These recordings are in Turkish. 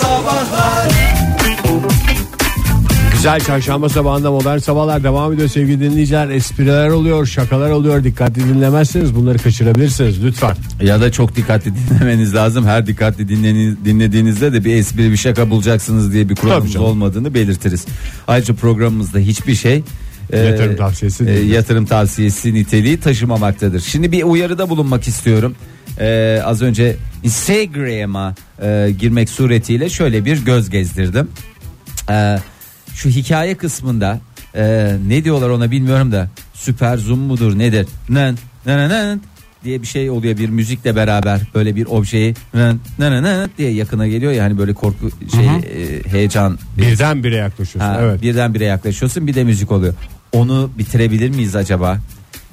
Sabahlar Güzel çarşamba sabahında modern sabahlar devam ediyor sevgili dinleyiciler. Espriler oluyor, şakalar oluyor. Dikkatli dinlemezseniz bunları kaçırabilirsiniz lütfen. Ya da çok dikkatli dinlemeniz lazım. Her dikkatli dinleni- dinlediğinizde de bir espri bir şaka bulacaksınız diye bir Tabii kuralımız canım. olmadığını belirtiriz. Ayrıca programımızda hiçbir şey e, Yatırım tavsiyesi değil. yatırım tavsiyesi niteliği taşımamaktadır. Şimdi bir uyarıda bulunmak istiyorum. E, az önce Instagram'a e, girmek suretiyle şöyle bir göz gezdirdim. E, şu hikaye kısmında e, ne diyorlar ona bilmiyorum da süper zoom mudur nedir? Nın, nın, nın diye bir şey oluyor bir müzikle beraber böyle bir objeyi nın, nın, nın diye yakına geliyor ya hani böyle korku şey e, heyecan Birdenbire yaklaşıyorsun. Ha, evet. Birdenbire yaklaşıyorsun bir de müzik oluyor. Onu bitirebilir miyiz acaba?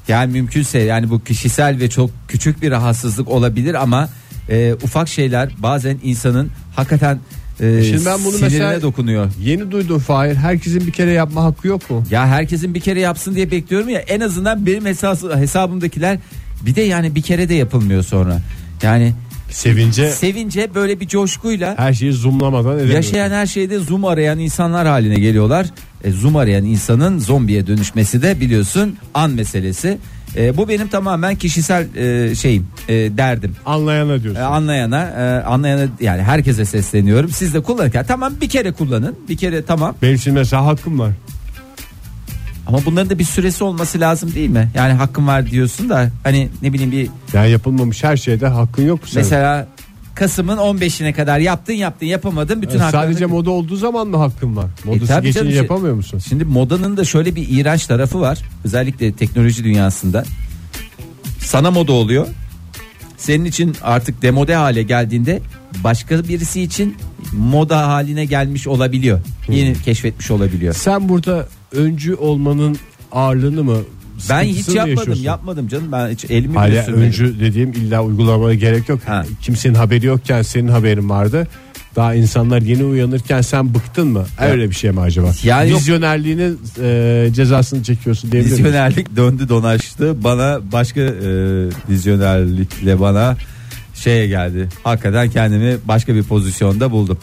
Yani mümkünse yani bu kişisel ve çok küçük bir rahatsızlık olabilir ama e, ufak şeyler bazen insanın hakikaten e, Şimdi ben bunu sinirine mesela- dokunuyor. Yeni duydum Fahir. Herkesin bir kere yapma hakkı yok mu? Ya herkesin bir kere yapsın diye bekliyorum ya en azından benim hesası, hesabımdakiler bir de yani bir kere de yapılmıyor sonra. Yani Sevince sevince böyle bir coşkuyla her şeyi zoomlamadan edemiyorsun. Yaşayan her şeyde zoom arayan insanlar haline geliyorlar. E, zoom arayan insanın zombiye dönüşmesi de biliyorsun an meselesi. E, bu benim tamamen kişisel e, şeyim, e, derdim. Anlayana diyorsun. E, anlayana, e, anlayana yani herkese sesleniyorum. Siz de kullanırken tamam bir kere kullanın. Bir kere tamam. Benim için mesela hakkım var. Ama bunların da bir süresi olması lazım değil mi? Yani hakkım var diyorsun da hani ne bileyim bir Yani yapılmamış her şeyde hakkın yok mu senin? mesela Kasım'ın 15'ine kadar yaptın yaptın yapamadın bütün E, haklarını- Sadece moda olduğu zaman mı hakkın var? Modası tabii geçince canım, yapamıyor musun? Şimdi modanın da şöyle bir iğrenç tarafı var. Özellikle teknoloji dünyasında. Sana moda oluyor. Senin için artık demode hale geldiğinde başka birisi için moda haline gelmiş olabiliyor. Yeni keşfetmiş olabiliyor. Sen burada öncü olmanın ağırlığını mı Ben hiç yapmadım, yaşıyorsun? yapmadım canım. Ben hiç elimi Hayır bile ya, sürmedim. öncü dediğim illa uygulamaya gerek yok. Ha. Kimsenin haberi yokken senin haberin vardı. Daha insanlar yeni uyanırken sen bıktın mı? Öyle bir şey mi acaba? Yani yok. Vizyonerliğinin e, cezasını çekiyorsun diyebilir miyiz? Vizyonerlik döndü donaştı. Bana başka e, vizyonerlikle bana şeye geldi. Hakikaten kendimi başka bir pozisyonda buldum.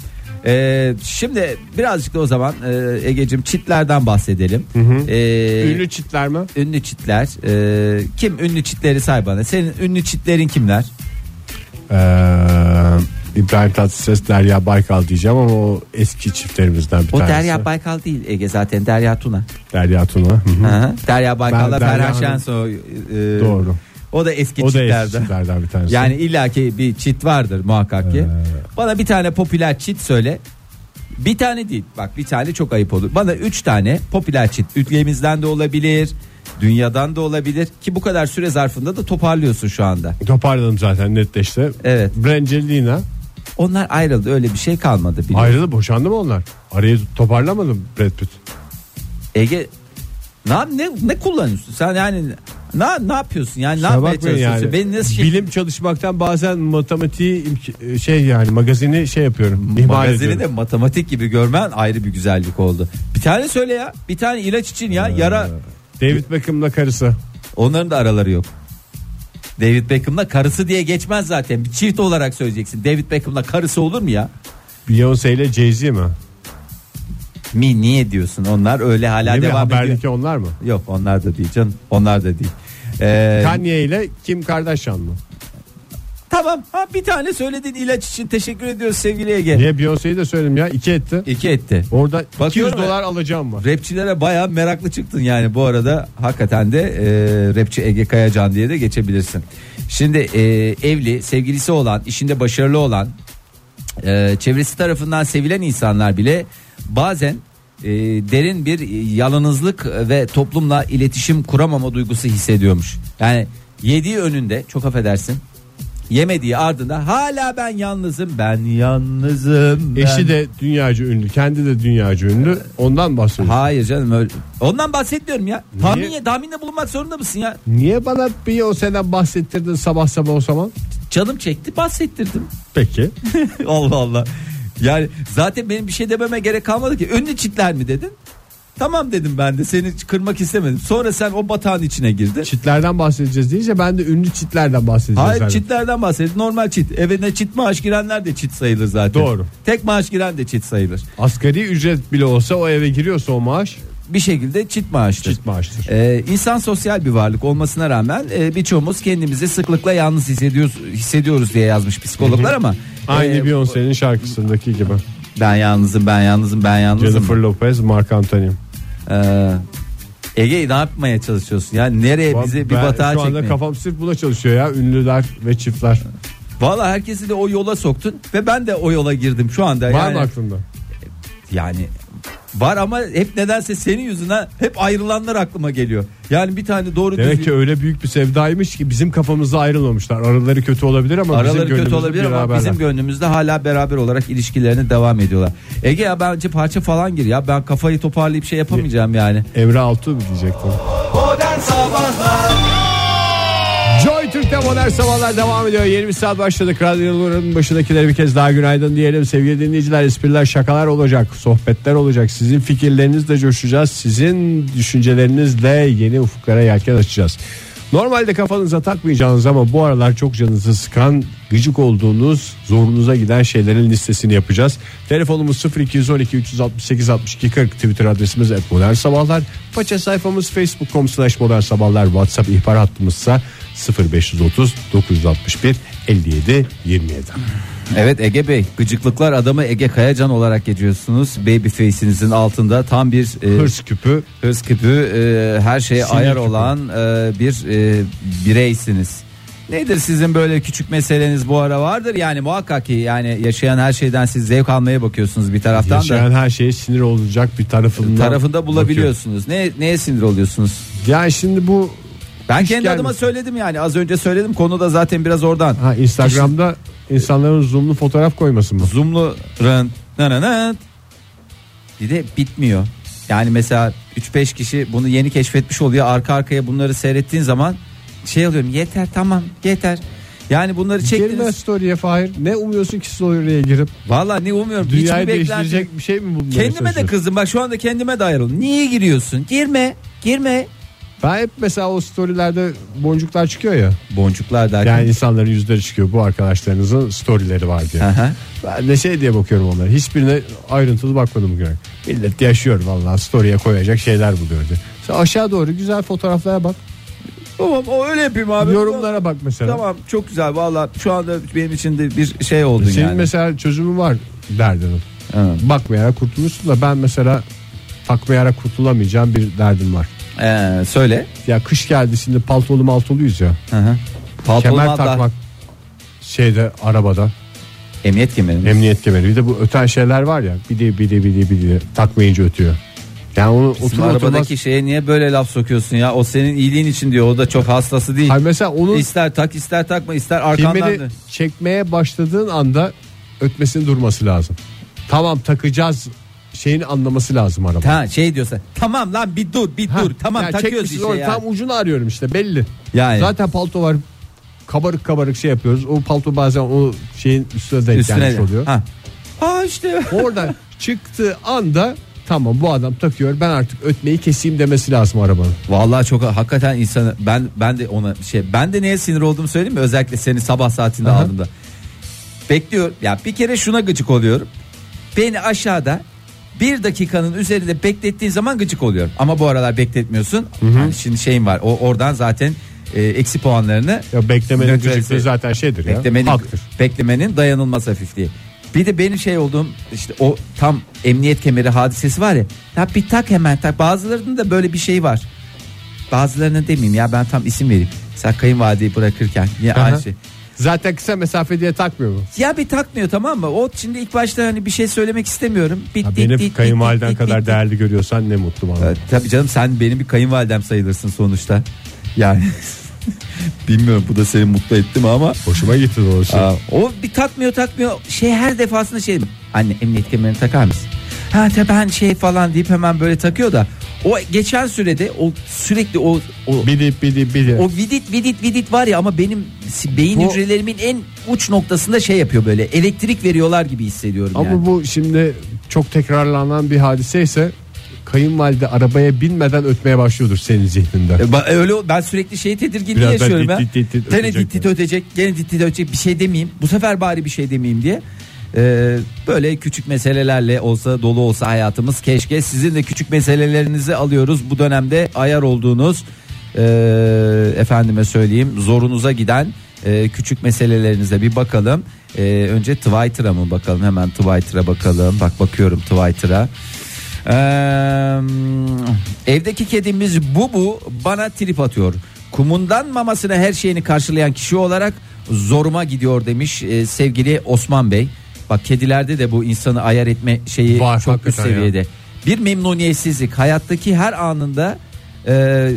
E, şimdi birazcık da o zaman e, Ege'cim çitlerden bahsedelim. E, Ünlü çitler mi? ünlü çitler. E, kim ünlü çitleri say bana. Senin ünlü çitlerin kimler? Ee, İbrahim Tatlıses Derya Baykal diyeceğim ama o eski çiftlerimizden bir O tanesi. Derya Baykal değil Ege zaten Derya Tuna. Derya Tuna. Hı hı. Hı hı. Derya Baykal'la Ferhan Şensoy. e, Doğru. O da eski O da çitlerden. eski çiftlerden bir tanesi. Yani illaki bir çit vardır muhakkak ki. Ee. Bana bir tane popüler çit söyle. Bir tane değil. Bak bir tane çok ayıp olur. Bana üç tane popüler çit. Ülkemizden de olabilir. Dünyadan da olabilir. Ki bu kadar süre zarfında da toparlıyorsun şu anda. Toparladım zaten netleşti. Evet. Brangelina Onlar ayrıldı. Öyle bir şey kalmadı. biliyorum. ayrıldı boşandı mı onlar? Arayı toparlamadı mı Brad Pitt? Ege ne, ne, ne kullanıyorsun? Sen yani ne, ne yapıyorsun? Yani ne Kusura yapmaya bakmayın çalışıyorsun? yani. Beni nasıl şey... Bilim çalışmaktan bazen matematiği imk- şey yani magazini şey yapıyorum. ihmal Magazini ediyorum. de matematik gibi görmen ayrı bir güzellik oldu. Bir tane söyle ya. Bir tane ilaç için ya. Yara David Beckham'la karısı. Onların da araları yok. David Beckham'la karısı diye geçmez zaten. Bir çift olarak söyleyeceksin. David Beckham'la karısı olur mu ya? Beyoncé ile Jay-Z mi? Mi niye diyorsun? Onlar öyle hala Değil mi? devam ediyor. Haberdeki onlar mı? Yok onlar da değil canım. Onlar da değil. Ee, Kanye ile Kim Kardashian mı? tamam. Ha, bir tane söyledin ilaç için teşekkür ediyoruz sevgili Ege. Niye Beyoncé'yi de söyledim ya iki etti. İki etti. Orada 200 Bakıyorum dolar alacağım var. Rapçilere baya meraklı çıktın yani bu arada hakikaten de e, rapçi Ege Kayacan diye de geçebilirsin. Şimdi e, evli sevgilisi olan işinde başarılı olan e, çevresi tarafından sevilen insanlar bile bazen e, derin bir yalnızlık ve toplumla iletişim kuramama duygusu hissediyormuş. Yani yediği önünde çok affedersin yemediği ardında hala ben yalnızım ben yalnızım. ben- Eşi de dünyaca ünlü, kendi de dünyaca ünlü. Ondan bahsediyorum. Hayır canım öyle. Ondan bahsetmiyorum ya. Tahmin, tahminde bulunmak zorunda mısın ya? Niye bana Beyoncé'den bahsettirdin sabah sabah o zaman? Canım çekti bahsettirdim. Peki. Allah Allah. Yani zaten benim bir şey dememe gerek kalmadı ki. Ünlü çitler mi dedin? Tamam dedim ben de seni kırmak istemedim. Sonra sen o batağın içine girdin. Çitlerden bahsedeceğiz deyince ben de ünlü çitlerden bahsedeceğiz. Hayır zannettim. çitlerden bahsedin. Normal çit. Evine çit maaş girenler de çit sayılır zaten. Doğru. Tek maaş giren de çit sayılır. Asgari ücret bile olsa o eve giriyorsa o maaş Bir şekilde çit maaştır. çit maaştır. Ee, insan sosyal bir varlık olmasına rağmen e, birçoğumuz kendimizi sıklıkla yalnız hissediyoruz hissediyoruz diye yazmış psikologlar ama Aynı e, Beyoncé'nin şarkısındaki gibi. ben yalnızım ben yalnızım ben yalnızım. Jennifer Lopez, Mark Anthony. Ee, Ege ne yapmaya çalışıyorsun? Yani nereye bizi bir batağa şu anda çekmeye? kafam sırf buna çalışıyor ya. Ünlüler ve çiftler. Valla herkesi de o yola soktun ve ben de o yola girdim şu anda. Var yani, mı aklında? Yani var ama hep nedense senin yüzünden hep ayrılanlar aklıma geliyor. Yani bir tane doğru Demek düzgün ki öyle büyük bir sevdaymış ki bizim kafamızda ayrılmamışlar. Araları kötü olabilir ama bizim araları kötü gönlümüzde olabilir ama beraberler. bizim gönlümüzde hala beraber olarak ilişkilerine devam ediyorlar. Ege ya bence parça falan gir ya ben kafayı toparlayıp şey yapamayacağım yani. Emre Altuğ mu diyecektim? Modern Sabahlar Türk'te modern sabahlar devam ediyor. Yeni bir saat başladık. Radyoların başındakilere bir kez daha günaydın diyelim. Sevgili dinleyiciler espriler şakalar olacak. Sohbetler olacak. Sizin fikirlerinizle coşacağız. Sizin düşüncelerinizle yeni ufuklara yelken açacağız. Normalde kafanıza takmayacağınız ama bu aralar çok canınızı sıkan gıcık olduğunuz zorunuza giden şeylerin listesini yapacağız. Telefonumuz 0212 368 62 40 Twitter adresimiz et modern sabahlar. Faça sayfamız facebook.com slash modern sabahlar. Whatsapp ihbar hattımızsa 0530 961 57 27. Evet Ege Bey gıcıklıklar adamı Ege Kayacan olarak geçiyorsunuz. Baby face'inizin altında tam bir e, Hırs küpü hırs küpü e, her şeye Sinir ayar küpü. olan e, bir e, bireysiniz. Nedir sizin böyle küçük meseleniz bu ara vardır yani muhakkak ki yani yaşayan her şeyden siz zevk almaya bakıyorsunuz bir taraftan yaşayan da her şeye sinir olacak bir tarafından tarafında bulabiliyorsunuz. Ne neye sinir oluyorsunuz? Ya şimdi bu Ben kendi gelmesin. adıma söyledim yani az önce söyledim konu da zaten biraz oradan. ha, Instagram'da insanların zoomlu fotoğraf koyması mı? Zoom'lu rın nananat. Bir de bitmiyor. Yani mesela 3-5 kişi bunu yeni keşfetmiş oluyor. Arka arkaya bunları seyrettiğin zaman şey alıyorum. Yeter tamam yeter. Yani bunları Girme çektiniz. story'e Fahir. Ne umuyorsun ki story'e girip? Valla ne umuyorum. Dünyayı değiştirecek bir şey mi bulmaya Kendime de kızdım. Bak şu anda kendime de ayrıldım. Niye giriyorsun? Girme. Girme. Ben hep mesela o storylerde boncuklar çıkıyor ya. Boncuklar derken. Yani insanların yüzleri çıkıyor. Bu arkadaşlarınızın storyleri var diye. Aha. Ben de şey diye bakıyorum onlara. Hiçbirine ayrıntılı bakmadım bugüne. Millet yaşıyor vallahi story'e koyacak şeyler buluyor diye. Sen aşağı doğru güzel fotoğraflara bak. Tamam o öyle yapayım abi. Yorumlara bak mesela. Tamam çok güzel valla şu anda benim için de bir şey Senin yani. mesela çözümü var derdinin. Evet. Bakmayarak kurtulmuşsun da ben mesela takmayarak kurtulamayacağım bir derdim var. Ee, söyle. Ya kış geldi şimdi paltolu maltoluyuz ya. Hı hı. Paltolu Kemer malta- takmak şeyde arabada Emniyet kemeri. emniyet kemeri. Bir de bu öten şeyler var ya bir de bir de bir de bir de takmayınca ötüyor. Yani onu Bizim arabadaki oturmaz. şeye niye böyle laf sokuyorsun ya? O senin iyiliğin için diyor. O da çok hastası değil. Hayır mesela onu İster tak ister takma ister arkandan. kemeri çekmeye başladığın anda ötmesinin durması lazım. Tamam takacağız şeyini anlaması lazım araba. Ha şey diyorsa tamam lan bir dur bir dur tamam ya takıyoruz çekmişiz işte ya. Tam ucunu arıyorum işte belli. Yani. Zaten palto var kabarık kabarık şey yapıyoruz. O palto bazen o şeyin üstüne denk Üstüne gelmiş oluyor. Ha. ha işte. Oradan çıktığı anda tamam bu adam takıyor ben artık ötmeyi keseyim demesi lazım arabanın. Vallahi çok hakikaten insanı ben ben de ona şey ben de neye sinir olduğumu söyleyeyim mi? Özellikle seni sabah saatinde Aha. aldığımda. Bekliyor. Ya bir kere şuna gıcık oluyorum. Beni aşağıda bir dakikanın üzerinde beklettiğin zaman gıcık oluyorum. Ama bu aralar bekletmiyorsun. Yani şimdi şeyim var. O oradan zaten e, eksi puanlarını Ya beklemenin Neutralize- gıcıklığı zaten şeydir ya. beklemenin Haktır. beklemenin dayanılmaz hafifliği. Bir de benim şey olduğum işte o tam emniyet kemeri hadisesi var ya. Ya bir tak hemen tak. Bazılarının da böyle bir şey var. Bazılarının demeyeyim ya ben tam isim vereyim. Sen kayınvalideyi bırakırken ya Aha. aynı şey. Zaten kısa mesafe diye takmıyor mu? Ya bir takmıyor tamam mı? O şimdi ilk başta hani bir şey söylemek istemiyorum. Bit, dit, beni dit, kayınvaliden dit, kadar dit. değerli görüyorsan ne mutlu bana. Evet, tabii canım sen benim bir kayınvalidem sayılırsın sonuçta. Yani bilmiyorum bu da seni mutlu etti mi ama Hoşuma gitti doğrusu. Aa, o bir takmıyor takmıyor şey her defasında şey anne emniyet kemerini takar mısın? Ha ben şey falan deyip hemen böyle takıyor da o geçen sürede o sürekli o o Bidi bidi bidi. o vidit vidit vidit var ya ama benim beyin Bu- hücrelerimin en uç noktasında şey yapıyor böyle elektrik veriyorlar gibi hissediyorum Ama yani. bu şimdi çok tekrarlanan bir hadise ise kayınvalide arabaya binmeden ötmeye başlıyordur senin zihninde. E, ba- öyle ben sürekli şey tedirginliği Birazdan yaşıyorum dit ya. dit dit dit dit dit ötecek, gene dit dit ötecek bir şey demeyeyim. Bu sefer bari bir şey demeyeyim diye. Ee, böyle küçük meselelerle olsa dolu olsa hayatımız keşke sizin de küçük meselelerinizi alıyoruz. Bu dönemde ayar olduğunuz e, efendime söyleyeyim zorunuza giden e, küçük meselelerinize bir bakalım. E, önce Twitter'a mı bakalım? Hemen Twitter'a bakalım. Bak bakıyorum Twitter'a. Ee, evdeki kedimiz Bubu bana trip atıyor. Kumundan mamasına her şeyini karşılayan kişi olarak zoruma gidiyor demiş e, sevgili Osman Bey. Bak kedilerde de bu insanı ayar etme şeyi Var, çok üst hakikaten ya. seviyede. Bir memnuniyetsizlik hayattaki her anında e,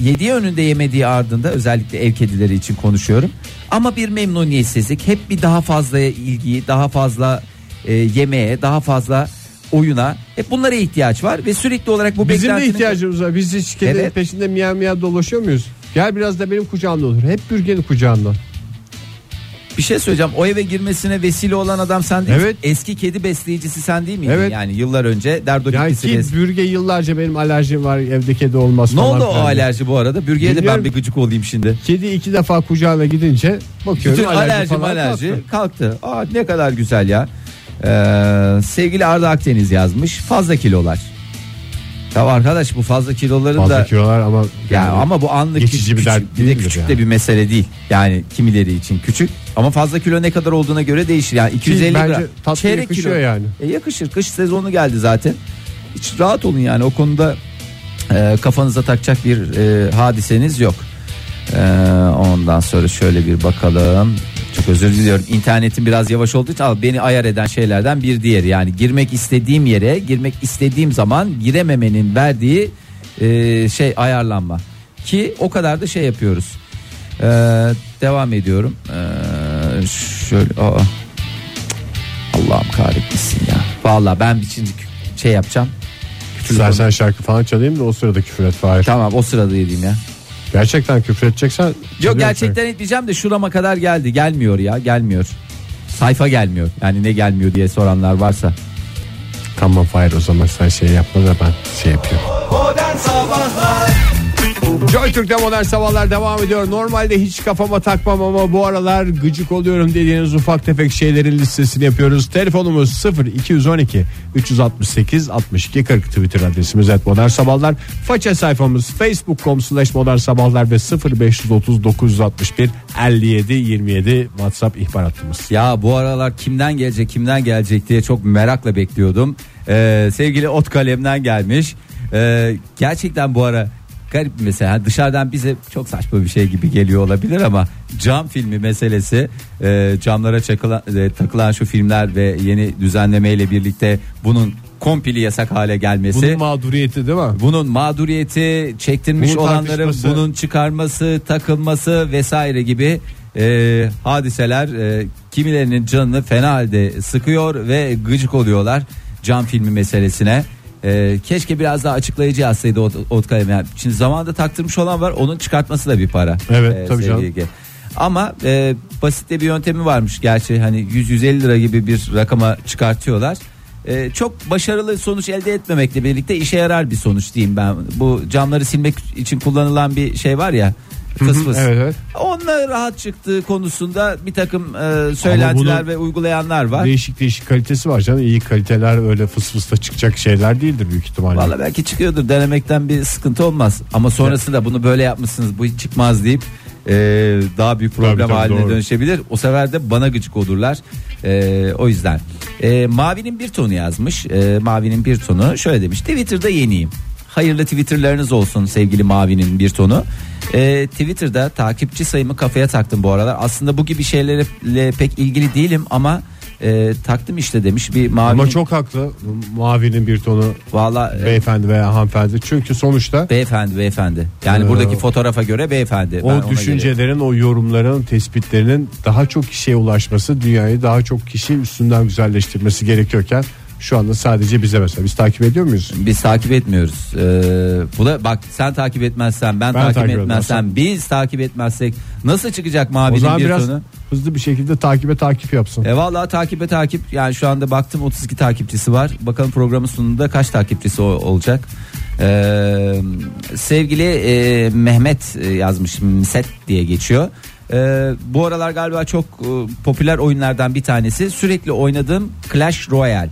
yediği önünde yemediği ardında özellikle ev kedileri için konuşuyorum. Ama bir memnuniyetsizlik hep bir daha fazla ilgiyi daha fazla e, yemeğe daha fazla oyuna hep bunlara ihtiyaç var ve sürekli olarak bu Bizim de ihtiyacımız var. Biz hiç kedi Evet. peşinde miyav miyav dolaşıyor muyuz? Gel biraz da benim kucağımda olur. Hep bürgenin kucağında. Bir şey söyleyeceğim o eve girmesine vesile olan adam sen değil Evet. eski kedi besleyicisi sen değil miydin Evet. yani yıllar önce Derdo Yani ki bes- bürge yıllarca benim alerjim var evde kedi olmaz ne falan oldu o alerji bu arada bürgeye de ben bir gıcık olayım şimdi Kedi iki defa kucağına gidince bakıyorum Bütün alerji, alerji falan alerji kalktı. kalktı. Aa, ne kadar güzel ya. Ee, sevgili Arda Akdeniz yazmış. Fazla kilolar. Ya arkadaş bu fazla kiloların Fazla da kilolar ama ya yani ama bu anlık geçici küçük, bir dert bir de değildir küçük yani. de bir mesele değil. Yani kimileri için küçük ama fazla kilo ne kadar olduğuna göre değişir. Yani 250 bence gram tatlı yakışıyor yani. E, yakışır. Kış sezonu geldi zaten. Hiç rahat olun yani o konuda e, kafanıza takacak bir e, hadiseniz yok. E, ondan sonra şöyle bir bakalım. Çok özür diliyorum. İnternetin biraz yavaş olduğu için al, beni ayar eden şeylerden bir diğeri. Yani girmek istediğim yere, girmek istediğim zaman girememenin verdiği e, şey ayarlanma. Ki o kadar da şey yapıyoruz. E, devam ediyorum. E, şöyle aa. Allah'ım kahretmesin ya. Vallahi ben bir şimdi şey yapacağım. İstersen şarkı falan çalayım da o sırada küfür et Fahir. Tamam o sırada yediğim ya. Gerçekten küfür edeceksen Yok gerçekten etmeyeceğim de şurama kadar geldi. Gelmiyor ya gelmiyor. Sayfa gelmiyor. Yani ne gelmiyor diye soranlar varsa. Tamam Fahir o zaman sen şey yapma da ben şey yapıyorum. Modern Sabahlar Joy Türk'te modern sabahlar devam ediyor. Normalde hiç kafama takmam ama bu aralar gıcık oluyorum dediğiniz ufak tefek şeylerin listesini yapıyoruz. Telefonumuz 0 212 368 62 40 Twitter adresimiz et modern sabahlar. Faça sayfamız facebook.com slash modern sabahlar ve 0530 961 57 27 WhatsApp ihbar hattımız. Ya bu aralar kimden gelecek kimden gelecek diye çok merakla bekliyordum. Ee, sevgili Ot Kalem'den gelmiş. Ee, gerçekten bu ara garip mesela dışarıdan bize çok saçma bir şey gibi geliyor olabilir ama cam filmi meselesi e, camlara çakılan, e, takılan şu filmler ve yeni düzenlemeyle birlikte bunun kompili yasak hale gelmesi. Bunun mağduriyeti değil mi? bunun mağduriyeti çektirmiş Bunun olanların bunun çıkarması takılması vesaire gibi e, hadiseler e, kimilerinin canını fena halde sıkıyor ve gıcık oluyorlar cam filmi meselesine. E, keşke biraz daha açıklayıcı yazsaydı o, o kalem. Yani şimdi zamanında taktırmış olan var onun çıkartması da bir para. Evet, tabii sevgili canım. Ege. Ama e, basit de bir yöntemi varmış gerçi hani 100-150 lira gibi bir rakama çıkartıyorlar. E, çok başarılı sonuç elde etmemekle birlikte işe yarar bir sonuç diyeyim ben. Bu camları silmek için kullanılan bir şey var ya fıs fıs. Evet evet. Onunla rahat çıktığı konusunda bir takım e, söylentiler bunun ve uygulayanlar var. Değişik değişik kalitesi var canım. İyi kaliteler öyle fıs fısla çıkacak şeyler değildir büyük ihtimalle. Valla belki çıkıyordur denemekten bir sıkıntı olmaz. Ama sonrasında bunu böyle yapmışsınız bu hiç çıkmaz deyip e, daha büyük problem Tabii, tabii, haline doğru. dönüşebilir. O sefer de bana gıcık olurlar. E, o yüzden. E, Mavi'nin bir tonu yazmış. E, Mavi'nin bir tonu şöyle demiş. Twitter'da yeniyim. Hayırlı Twitter'larınız olsun sevgili Mavi'nin bir tonu. E, Twitter'da takipçi sayımı kafaya taktım bu aralar. Aslında bu gibi şeylerle pek ilgili değilim ama e, taktım işte demiş bir Mavi'nin. Ama çok haklı. Mavinin bir tonu Valla e, beyefendi veya hanımefendi. Çünkü sonuçta Beyefendi beyefendi. Yani Ee, buradaki fotoğrafa göre beyefendi. Ben o göre- düşüncelerin, o yorumların, tespitlerinin daha çok kişiye ulaşması, dünyayı daha çok kişi üstünden güzelleştirmesi gerekiyorken Şu anda sadece bize mesela biz takip ediyor muyuz? Biz takip etmiyoruz. Ee, bu da bak sen takip etmezsen ben, Ben takip, takip etmezsem biz takip etmezsek nasıl çıkacak O mavinin zaman bir biraz tonu? hızlı bir şekilde takibe takip yapsın. E vallahi takibe takip yani şu anda baktım 32 takipçisi var. Bakalım programın sonunda kaç takipçisi o- olacak. Ee, sevgili e, Mehmet e, yazmış Miset diye geçiyor. Ee, bu aralar galiba çok e, popüler oyunlardan bir tanesi. Sürekli oynadığım Clash Royale.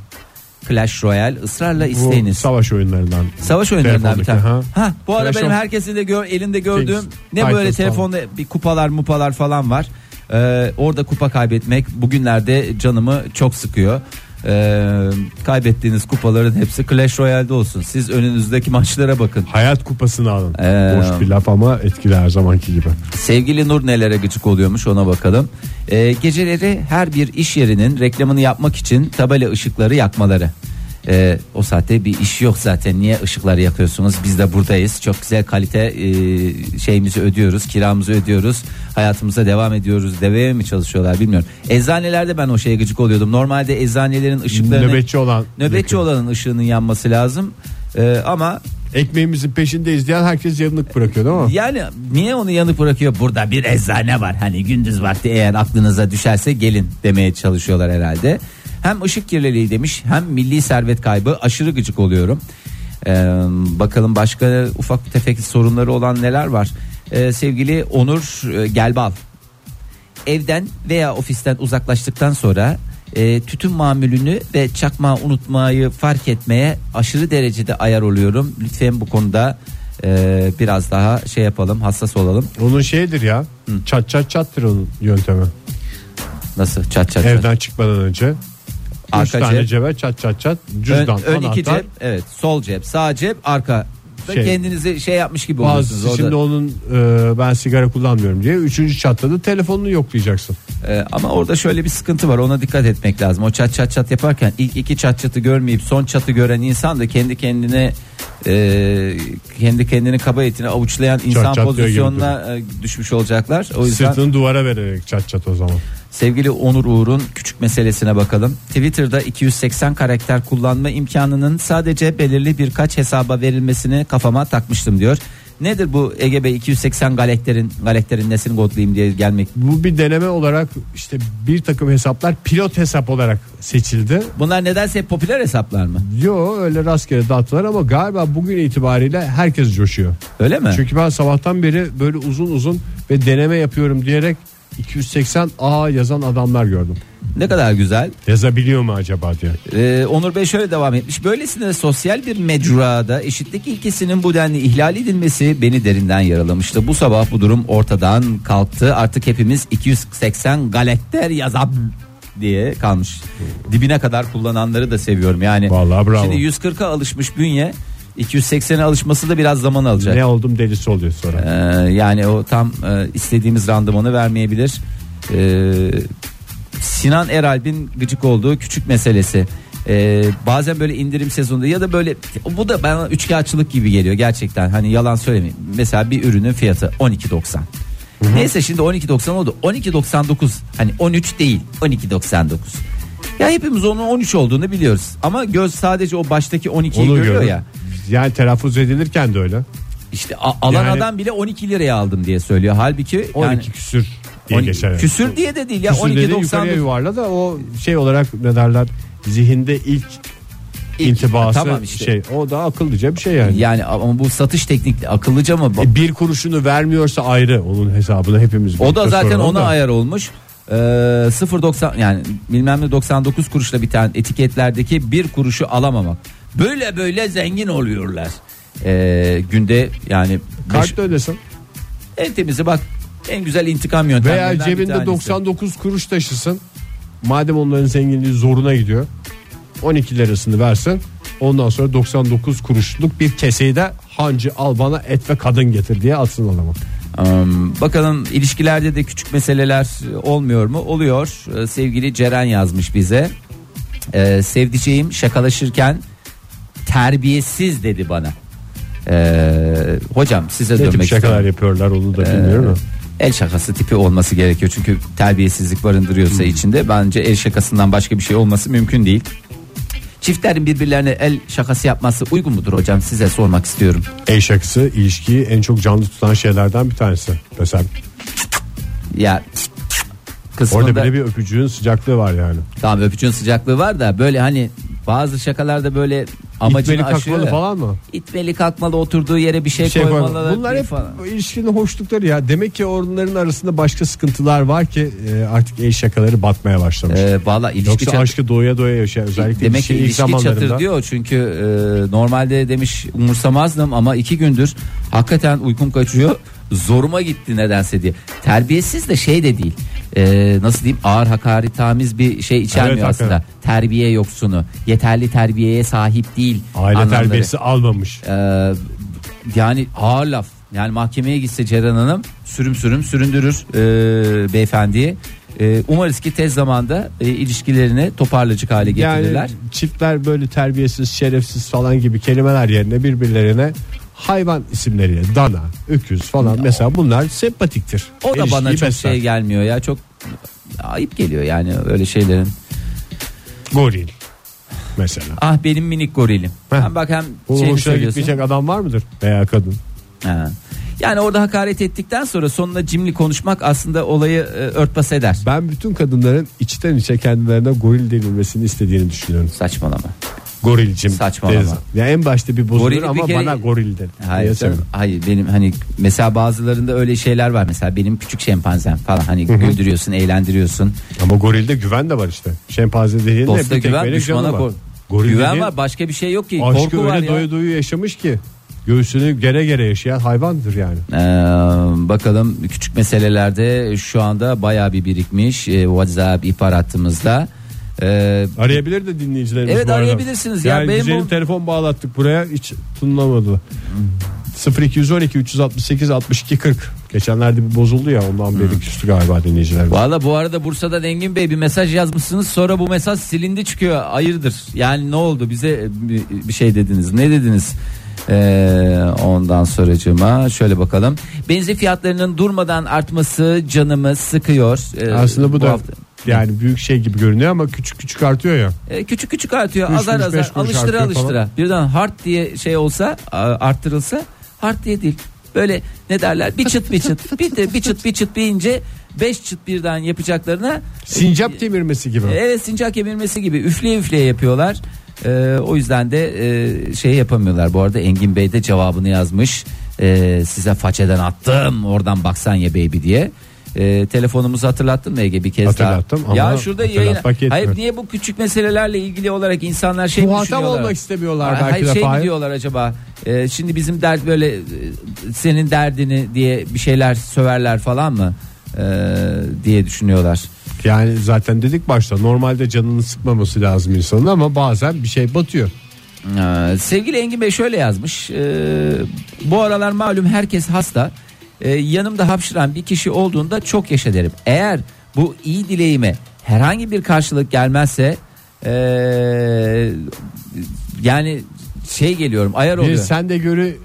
Clash Royale ısrarla Bu isteyiniz. savaş oyunlarından. Savaş oyunlarından bir tane. Telefondaki, Ha. bu ara Clash benim herkesin de gör, elinde gördüğüm Kings, ne böyle Titans telefonda bir kupalar mupalar falan var. Ee, orada kupa kaybetmek bugünlerde canımı çok sıkıyor. Ee, kaybettiğiniz kupaların hepsi Clash Royale'de olsun. Siz önünüzdeki maçlara bakın. Hayat kupasını alın. Ee, Boş bir laf ama etkili her zamanki gibi. Sevgili Nur nelere gıcık oluyormuş ona bakalım. Ee, geceleri her bir iş yerinin reklamını yapmak için tabela ışıkları yakmaları. Ee, o saatte bir iş yok zaten niye ışıkları yakıyorsunuz biz de buradayız çok güzel kalite e, şeyimizi ödüyoruz kiramızı ödüyoruz hayatımıza devam ediyoruz deveye mi çalışıyorlar bilmiyorum eczanelerde ben o şeye gıcık oluyordum normalde eczanelerin ışıklarını Nöbetçi olan. nöbetçi olanın ışığının yanması lazım Ee, ama Ekmeğimizin peşinde izleyen herkes yanılık bırakıyor değil mi? yani niye onu yanık bırakıyor? Burada bir eczane var. Hani gündüz vakti eğer aklınıza düşerse gelin demeye çalışıyorlar herhalde. Hem ışık kirliliği demiş hem milli servet kaybı aşırı gıcık oluyorum. Ee, bakalım başka ufak tefek sorunları olan neler var. Ee, sevgili Onur e, Gelbal. Evden veya ofisten uzaklaştıktan sonra e, tütün mamülünü ve çakmağı unutmayı fark etmeye aşırı derecede ayar oluyorum. Lütfen bu konuda e, biraz daha şey yapalım hassas olalım. Onun şeyidir ya. Çat çat çattır onun yöntemi. Nasıl çat çat çat. Evden çıkmadan önce. Arka Üç tane cep. cebe çat çat çat. Ön, Cüzdan, ön iki anahtar. cep evet sol cep sağ cep arka. Da Şey. Kendinizi şey yapmış gibi oluyorsunuz. Bazısı orada. şimdi onun e, ben sigara kullanmıyorum diye. Üçüncü çatladı telefonunu yoklayacaksın. Ee, ama orada şöyle bir sıkıntı var ona dikkat etmek lazım. O çat çat çat yaparken ilk iki çat çatı görmeyip son çatı gören insan da kendi kendine e, kendi kendini kaba etini avuçlayan insan çat diyor gibi pozisyonuna e, düşmüş olacaklar. O yüzden Sırtını duvara vererek çat çat o zaman. Sevgili Onur Uğur'un küçük meselesine bakalım. Twitter'da 280 karakter kullanma imkanının sadece belirli birkaç hesaba verilmesini kafama takmıştım diyor. Nedir bu Ege Bey 280 galakterin galakterin nesini kodlayayım diye gelmek Bu bir deneme olarak işte bir takım hesaplar pilot hesap olarak seçildi. Bunlar nedense hep popüler hesaplar mı? Yo öyle rastgele dağıttılar ama galiba bugün itibariyle herkes coşuyor. Öyle mi? Çünkü ben sabahtan beri böyle uzun uzun ve deneme yapıyorum diyerek 280 A yazan adamlar gördüm. Ne kadar güzel. Yazabiliyor mu acaba diye. Ee, Onur Bey şöyle devam etmiş. Böylesine sosyal bir mecrada eşitlik ilkesinin bu denli ihlal edilmesi beni derinden yaralamıştı. Bu sabah bu durum ortadan kalktı. Artık hepimiz 280 galakter yazab diye kalmış. Dibine kadar kullananları da seviyorum. Yani Vallahi bravo. şimdi 140'a alışmış bünye 280'e alışması da biraz zaman alacak. Ne oldum delisi oluyor sonra. Ee, yani o tam e, istediğimiz randımanı vermeyebilir. Ee, Sinan Eralp'in gıcık olduğu küçük meselesi. Ee, bazen böyle indirim sezonunda ya da böyle bu da bana üçkağıtçılık gibi geliyor gerçekten. Hani yalan söylemeyeyim. Mesela bir ürünün fiyatı 12.90. Neyse şimdi 12.90 oldu. 12.99 hani 13 değil 12.99. Ya hepimiz onun 13 olduğunu biliyoruz. Ama göz sadece o baştaki 12'yi Onu görüyor görün. ya. Yani telaffuz edilirken de öyle. İşte a- alan Yani- adam bile 12 liraya aldım diye söylüyor. Halbuki 12 yani küsür diye 12 geçer. yani. küsür diye de değil ya Küsür dedi yukarıya 12.99 yuvarla da o şey olarak ne derler zihinde ilk, İlk- intibası Tamam işte. şey o da akıllıca bir şey yani. yani ama bu satış teknikli akıllıca mı? E, bir kuruşunu vermiyorsa ayrı onun hesabını hepimiz O da birlikte zaten soralım ona da. ayar olmuş. Ee, 0.90 yani bilmem ne 99 kuruşla biten etiketlerdeki bir kuruşu alamamak. Böyle böyle zengin oluyorlar. Ee, günde yani beş- Kartla ödesin. en temizi bak en güzel intikam yöntemlerinden Veya bir cebinde tanesi. 99 kuruş taşısın. Madem onların zenginliği zoruna gidiyor. 12 lirasını versin. Ondan sonra 99 kuruşluk bir keseyi de hancı al bana et ve kadın getir diye atsın adamı. Um, bakalım ilişkilerde de küçük meseleler olmuyor mu? Oluyor. Ee, sevgili Ceren yazmış bize. Ee, sevdiceğim şakalaşırken terbiyesiz dedi bana. Ee, hocam size Ne dönmek tip şakalar istiyorum. yapıyorlar onu da bilmiyorum ama. El şakası tipi olması gerekiyor çünkü terbiyesizlik barındırıyorsa içinde bence el şakasından başka bir şey olması mümkün değil. Çiftlerin birbirlerine el şakası yapması uygun mudur hocam size sormak istiyorum. El şakası ilişkiyi en çok canlı tutan şeylerden bir tanesi. Mesela Ya kısmında orada bile bir öpücüğün sıcaklığı var yani. tamam öpücüğün sıcaklığı var da böyle hani bazı şakalarda böyle amacını İtmeli aşıyor. kalkmalı ya. falan mı? İtmeli kalkmalı oturduğu yere bir şey, Bir şey koymalı. koymalı. Bunlar hep falan. ilişkinin hoşlukları ya. Demek ki onların arasında başka sıkıntılar var ki e, artık el şakaları batmaya başlamış. Ee, Valla ilişki Yoksa çat- aşkı doya doya yaşayan özellikle Demek ki ilk ilişki zamanlarında. çatır diyor çünkü e, normalde demiş umursamazdım ama iki gündür hakikaten uykum kaçıyor zoruma gitti nedense diye. Terbiyesiz de şey de değil E, nasıl diyeyim ağır hakaretamiz bir şey içermiyor Evet, aslında. hakikaten. Terbiye yoksunu yeterli terbiyeye sahip değil. Aile anlamları. terbiyesi almamış. E, yani ağır laf yani mahkemeye gitse Ceren Hanım sürüm sürüm süründürür e, beyefendiyi. E, umarız ki tez zamanda e, ilişkilerini toparlayacak hale getirirler. Yani çiftler böyle terbiyesiz, şerefsiz falan gibi kelimeler yerine birbirlerine hayvan isimleri, dana, öküz falan mesela bunlar sempatiktir. O da bana çok besler. şey gelmiyor ya çok ayıp geliyor yani öyle şeylerin. Goril mesela. Ah benim minik gorilim. Heh. Hem bak hem Bu şeyini hoşuna söylüyorsun. gitmeyecek adam var mıdır veya kadın? Ha. Yani orada hakaret ettikten sonra sonunda cimri konuşmak aslında olayı e, örtbas eder. Ben bütün kadınların içten içe kendilerine goril denilmesini istediğini düşünüyorum. Saçmalama. Gorilcim. Saçmalama. deriz. Ya en başta bir bozulur Gorili bir ama kere- bana goril der. Hayır, canım, hayır benim hani mesela bazılarında öyle şeyler var mesela benim küçük şempanzem falan hani güldürüyorsun eğlendiriyorsun Ama gorilde güven de var işte. Şempanze dediğin de dosta bir tek güven düşmana var. Goril Güven dediğin var başka bir şey yok ki Aşkı korku var öyle ya. doya doyu yaşamış ki. Göğsünü gere gere yaşayan hayvandır yani. Ee, bakalım küçük meselelerde şu anda bayağı bir birikmiş ee, WhatsApp ihbar hattımızda. Ee, Arayabilir de dinleyicilerimiz Evet, bu arada. arayabilirsiniz ya. Yani Benim güzelim bu- telefon bağlattık buraya hiç tınlamadı. 0212 368 62 40. Geçenlerde bir bozuldu ya ondan beri küstü galiba dinleyiciler. Valla bu arada Bursa'dan Engin Bey bir mesaj yazmışsınız sonra bu mesaj silindi çıkıyor hayırdır yani ne oldu bize bir, bir şey dediniz ne dediniz Ee, ondan sonracığıma şöyle bakalım benzin fiyatlarının durmadan artması canımı sıkıyor Ee, Aslında bu, da hafta- yani büyük şey gibi görünüyor ama küçük küçük artıyor ya. Ee, küçük küçük artıyor Üç azar beş azar alıştıra falan. alıştıra birden hard diye şey olsa arttırılsa hard diye değil böyle ne derler bir çıt bir çıt bir de bir çıt bir çıt deyince beş çıt birden yapacaklarına Sincap kemirmesi gibi. Evet sincap kemirmesi gibi üfleye üfleye yapıyorlar. Ee, o yüzden de e, şey yapamıyorlar. Bu arada Engin Bey de cevabını yazmış. Ee, size façeden attım oradan baksan ya baby diye. Ee, telefonumuzu hatırlattın mı Ege bir kez Hatırlattım daha? ama ya şurada yayın. hatırlatmak yetmiyor. Hayır niye bu küçük meselelerle ilgili olarak insanlar şey mi Muhatap düşünüyorlar? olmak istemiyorlar Hayır, belki de şey mi Fahir. diyorlar acaba? Ee, şimdi bizim dert böyle e, senin derdini diye bir şeyler söverler falan mı? Ee, diye düşünüyorlar. Yani zaten dedik başta normalde canını sıkmaması lazım insanın ama bazen bir şey batıyor. Ee, sevgili Engin Bey şöyle yazmış. Ee, bu aralar malum herkes hasta. Ee, yanımda hapşıran bir kişi olduğunda çok yaşa derim. Eğer bu iyi dileğime herhangi bir karşılık gelmezse ee, yani şey geliyorum ayar Bir oluyor. sen de görü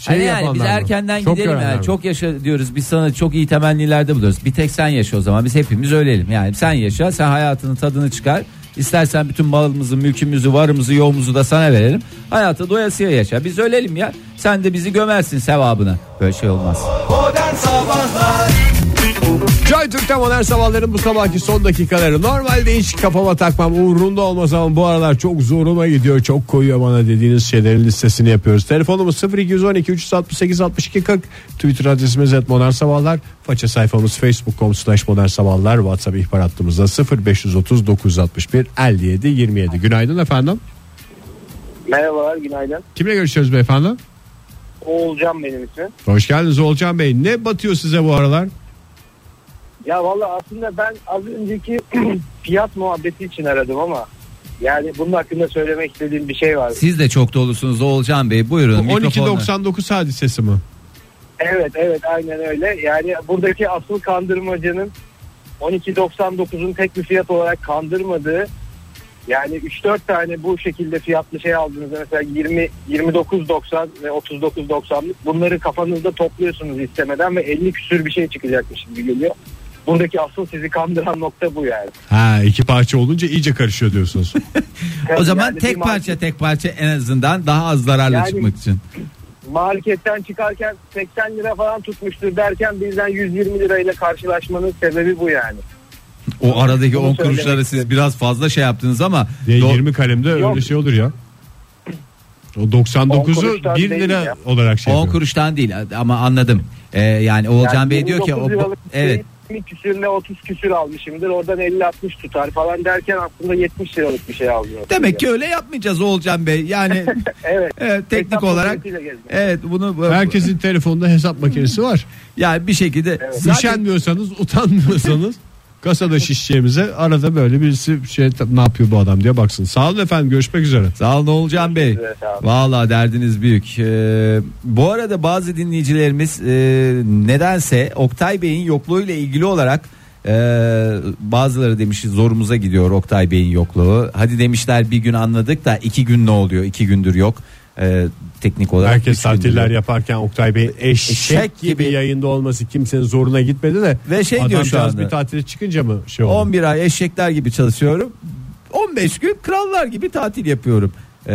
şey Hani yani biz erkenden Çok gidelim yani çok yaşa diyoruz biz sana çok iyi temennilerde buluyoruz. Bir tek sen yaşa o zaman biz hepimiz ölelim yani sen yaşa sen hayatının tadını çıkar. İstersen bütün malımızı, mülkümüzü, varımızı, yoğumuzu da sana verelim. Hayatı doyasıya yaşa. Biz ölelim ya. Sen de bizi gömersin sevabına. Böyle şey olmaz. Modern Sabahlar Joy Türk'te modern sabahların bu sabahki son dakikaları. Normalde hiç kafama takmam uğrunda olmaz ama bu aralar çok zoruma gidiyor. Çok koyuyor bana dediğiniz şeylerin listesini yapıyoruz. Telefonumuz 0212 368 62 40. Twitter adresimiz et modern sabahlar. Faça sayfamız facebook.com slash modern sabahlar. WhatsApp ihbar hattımızda 0530 961 57 27. Günaydın efendim. Merhabalar günaydın. Kimle görüşüyoruz beyefendi? Oğulcan benim ismim. Hoş geldiniz Olcan Bey. Ne batıyor size bu aralar? Ya valla aslında ben az önceki fiyat muhabbeti için aradım ama yani bunun hakkında söylemek istediğim bir şey var. Siz de çok dolusunuz Oğulcan Bey. Buyurun. Bu mikrofonla. 12.99 hadisesi mi? Evet evet aynen öyle. Yani buradaki asıl kandırmacının 12.99'un tek bir fiyat olarak kandırmadığı yani 3-4 tane bu şekilde fiyatlı şey aldığınızda mesela 20 29.90 ve 39.90'lık bunları kafanızda topluyorsunuz istemeden ve 50 küsür bir şey çıkacakmış gibi geliyor. Buradaki asıl sizi kandıran nokta bu yani. Ha iki parça olunca iyice karışıyor diyorsunuz. O zaman Yani tek market- parça tek parça en azından daha az zararla Yani- çıkmak için. marketten çıkarken 80 lira falan tutmuştur derken bizden 120 lirayla karşılaşmanın sebebi bu yani. O aradaki Bunu 10 söylemek kuruşları siz biraz fazla şey yaptınız ama do- 20 kalemde Yok. öyle şey olur ya. O 10 99'u kuruştan 1 değil lira ya. olarak şey 10 yapıyor. kuruştan değil ama anladım. Ee, yani Oğulcan Yani Bey diyor ki o 29 liralık bir evet 20 küsürle 30 küsür almışımdır. Oradan 50-60 tutar falan derken aslında 70 liralık bir şey alıyor. demek ki öyle yapmayacağız Oğulcan Bey. Yani Evet. evet, teknik Hesap olarak evet bunu Herkesin telefonunda hesap makinesi var. yani bir şekilde zaten Üşenmiyorsanız, utanmıyorsanız kasada şişeceğimize arada böyle birisi şey ne yapıyor bu adam diye baksın. Sağ olun efendim görüşmek üzere. Sağ olun Oğulcan Bey. Evet. Valla derdiniz büyük. Ee, bu arada bazı dinleyicilerimiz e, nedense Oktay Bey'in yokluğuyla ilgili olarak e, bazıları demiş zorumuza gidiyor Oktay Bey'in yokluğu. Hadi demişler bir gün anladık da iki gün ne oluyor? İki gündür yok. Ee, teknik olarak. Herkes tatiller yaparken Oktay Bey eşek, Eşek gibi, gibi. yayında olması kimsenin zoruna gitmedi de. Ve şey diyor şu anda. bir tatile çıkınca mı şey oldu? 11 ay eşekler gibi çalışıyorum. 15 gün krallar gibi tatil yapıyorum. Ee,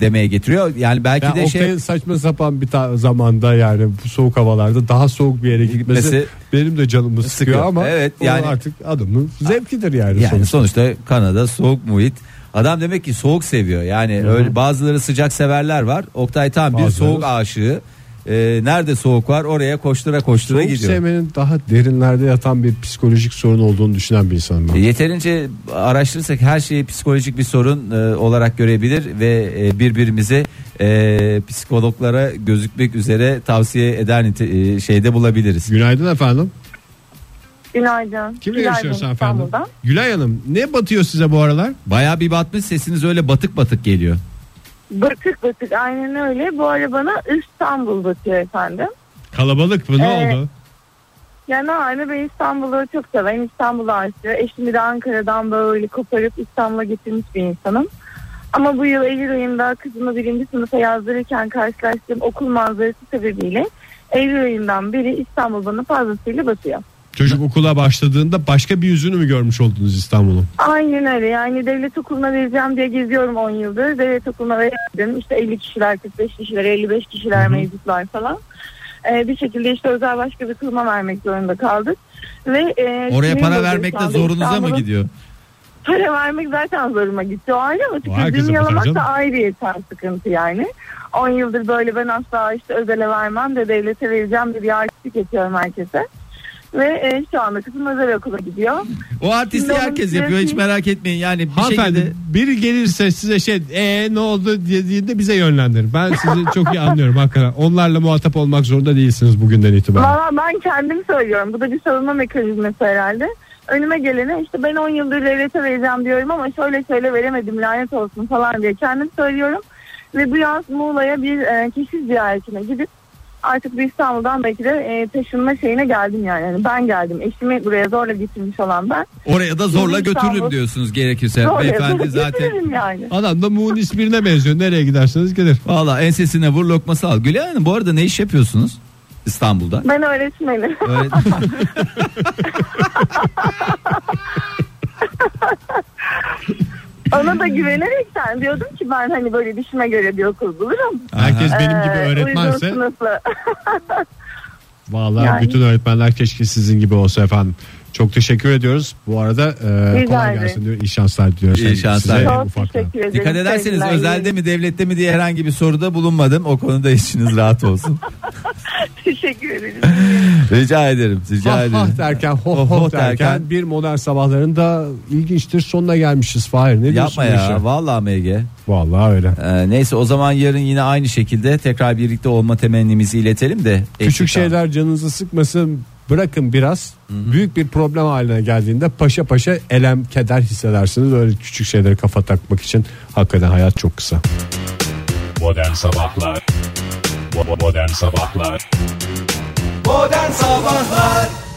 demeye getiriyor. Yani belki Ya de şey Oktay'ın saçma sapan bir ta- zamanda yani bu soğuk havalarda daha soğuk bir yere gitmesi Gitmesi- benim de canımı sıkıyor, Sıkıyor. ama Evet, yani- artık adamın zevkidir yani. Yani sonuçta. sonuçta Kanada soğuk muhit. Adam demek ki soğuk seviyor. Yani öyle bazıları sıcak severler var. Oktay tam bir Bazıları- soğuk aşığı. Ee, nerede soğuk var oraya koştura koştura Soğuk gidiyor. sevmenin daha derinlerde yatan bir psikolojik sorun olduğunu düşünen bir insanım ben. E, Yeterince araştırırsak her şeyi psikolojik bir sorun e, olarak görebilir ve e, birbirimize e, psikologlara gözükmek üzere tavsiye eder nite- e, şeyde bulabiliriz. Günaydın efendim. Günaydın. Kimle Günaydın görüşüyoruz efendim? İstanbul'dan. Gülay Hanım ne batıyor size bu aralar? Baya bir batmış sesiniz öyle batık batık geliyor. Batık batık aynen öyle. Bu ara bana İstanbul batıyor efendim. Kalabalık mı ne Evet. oldu? Yani aynı ben İstanbul'u çok severim. İstanbul'u aşığı. Eşimi de Ankara'dan böyle koparıp İstanbul'a getirmiş bir insanım. Ama bu yıl Eylül ayında kızımı birinci sınıfa yazdırırken karşılaştığım okul manzarası sebebiyle Eylül ayından beri İstanbul bana fazlasıyla batıyor. Çocuk okula başladığında başka bir yüzünü mü görmüş oldunuz İstanbul'un? Aynen öyle yani devlet okuluna vereceğim diye geziyorum 10 yıldır. Devlet okuluna veremedim. İşte 50 kişiler, 45 kişiler, 55 kişiler mevcutlar falan. Ee, bir şekilde işte özel başka bir kuruma vermek zorunda kaldık. Ve e, Oraya para bozucu vermek şu de anda zorunuza mı gidiyor? Para vermek zaten zoruma gitti. O ayrı ama tükürdüğümü yalamak da ayrı yeter sıkıntı yani. 10 yıldır böyle ben asla işte özele vermem de devlete vereceğim de bir artistlik yapıyorum herkese. Ve e, şu anda kızım özel okula gidiyor. O artisti Şimdi onun herkes yapıyor hiç merak etmeyin yani bir Hanımefendi şekilde biri gelirse size şey ee ne oldu diye, diye de bize yönlendirin. Ben sizi çok iyi anlıyorum hakikaten. Onlarla muhatap olmak zorunda değilsiniz bugünden itibaren. Valla ben kendim söylüyorum. Bu da bir savunma mekanizması herhalde. Önüme gelene işte ben 10 yıldır devlete vereceğim diyorum ama şöyle şöyle veremedim lanet olsun falan diye kendim söylüyorum. Ve bu yaz Muğla'ya bir e, keşif ziyaretine gidip artık bir İstanbul'dan belki de e, taşınma şeyine geldim yani. yani. Ben geldim. Eşimi buraya zorla getirmiş olan ben. oraya da zorla Şimdi götürürüm İstanbul- diyorsunuz gerekirse. Zorla Beyefendi zaten yani. Adam da Muğnis birine benziyor. Nereye giderseniz gelir. valla ensesine vur lokması al. Gülay Hanım bu arada ne iş yapıyorsunuz İstanbul'da? Ben öğretmenim. Öyle... Ona da güvenerekten diyordum ki ben hani böyle dişime göre bir okul bulurum. Herkes benim gibi Ee, uygun öğretmense vallahi Yani. bütün öğretmenler keşke sizin gibi olsa efendim. Çok teşekkür ediyoruz. Bu arada e, kolay ederim. gelsin diyor. İyi şanslar diliyoruz. İyi şanslar. Çok teşekkür ederim. Dikkat ederseniz Sevgiler, özelde mi devlette mi diye herhangi bir soruda bulunmadım. O konuda içiniz rahat olsun. Teşekkür ederim. Rica ederim. Rica Hah ederim. hah derken hoh Hoh hoh hoh derken derken. bir modern sabahların da ilginçtir sonuna gelmişiz Fahir. Ne diyorsun Yapma bu işe? ya. Vallahi MG. Vallahi öyle. Ee, neyse o zaman yarın yine aynı şekilde tekrar birlikte olma temennimizi iletelim de. Küçük eksik şeyler canınızı sıkmasın bırakın biraz büyük bir problem haline geldiğinde paşa paşa elem keder hissedersiniz. Öyle küçük şeylere kafa takmak için hakikaten hayat çok kısa. Modern Sabahlar. Modern Sabahlar. Modern Sabahlar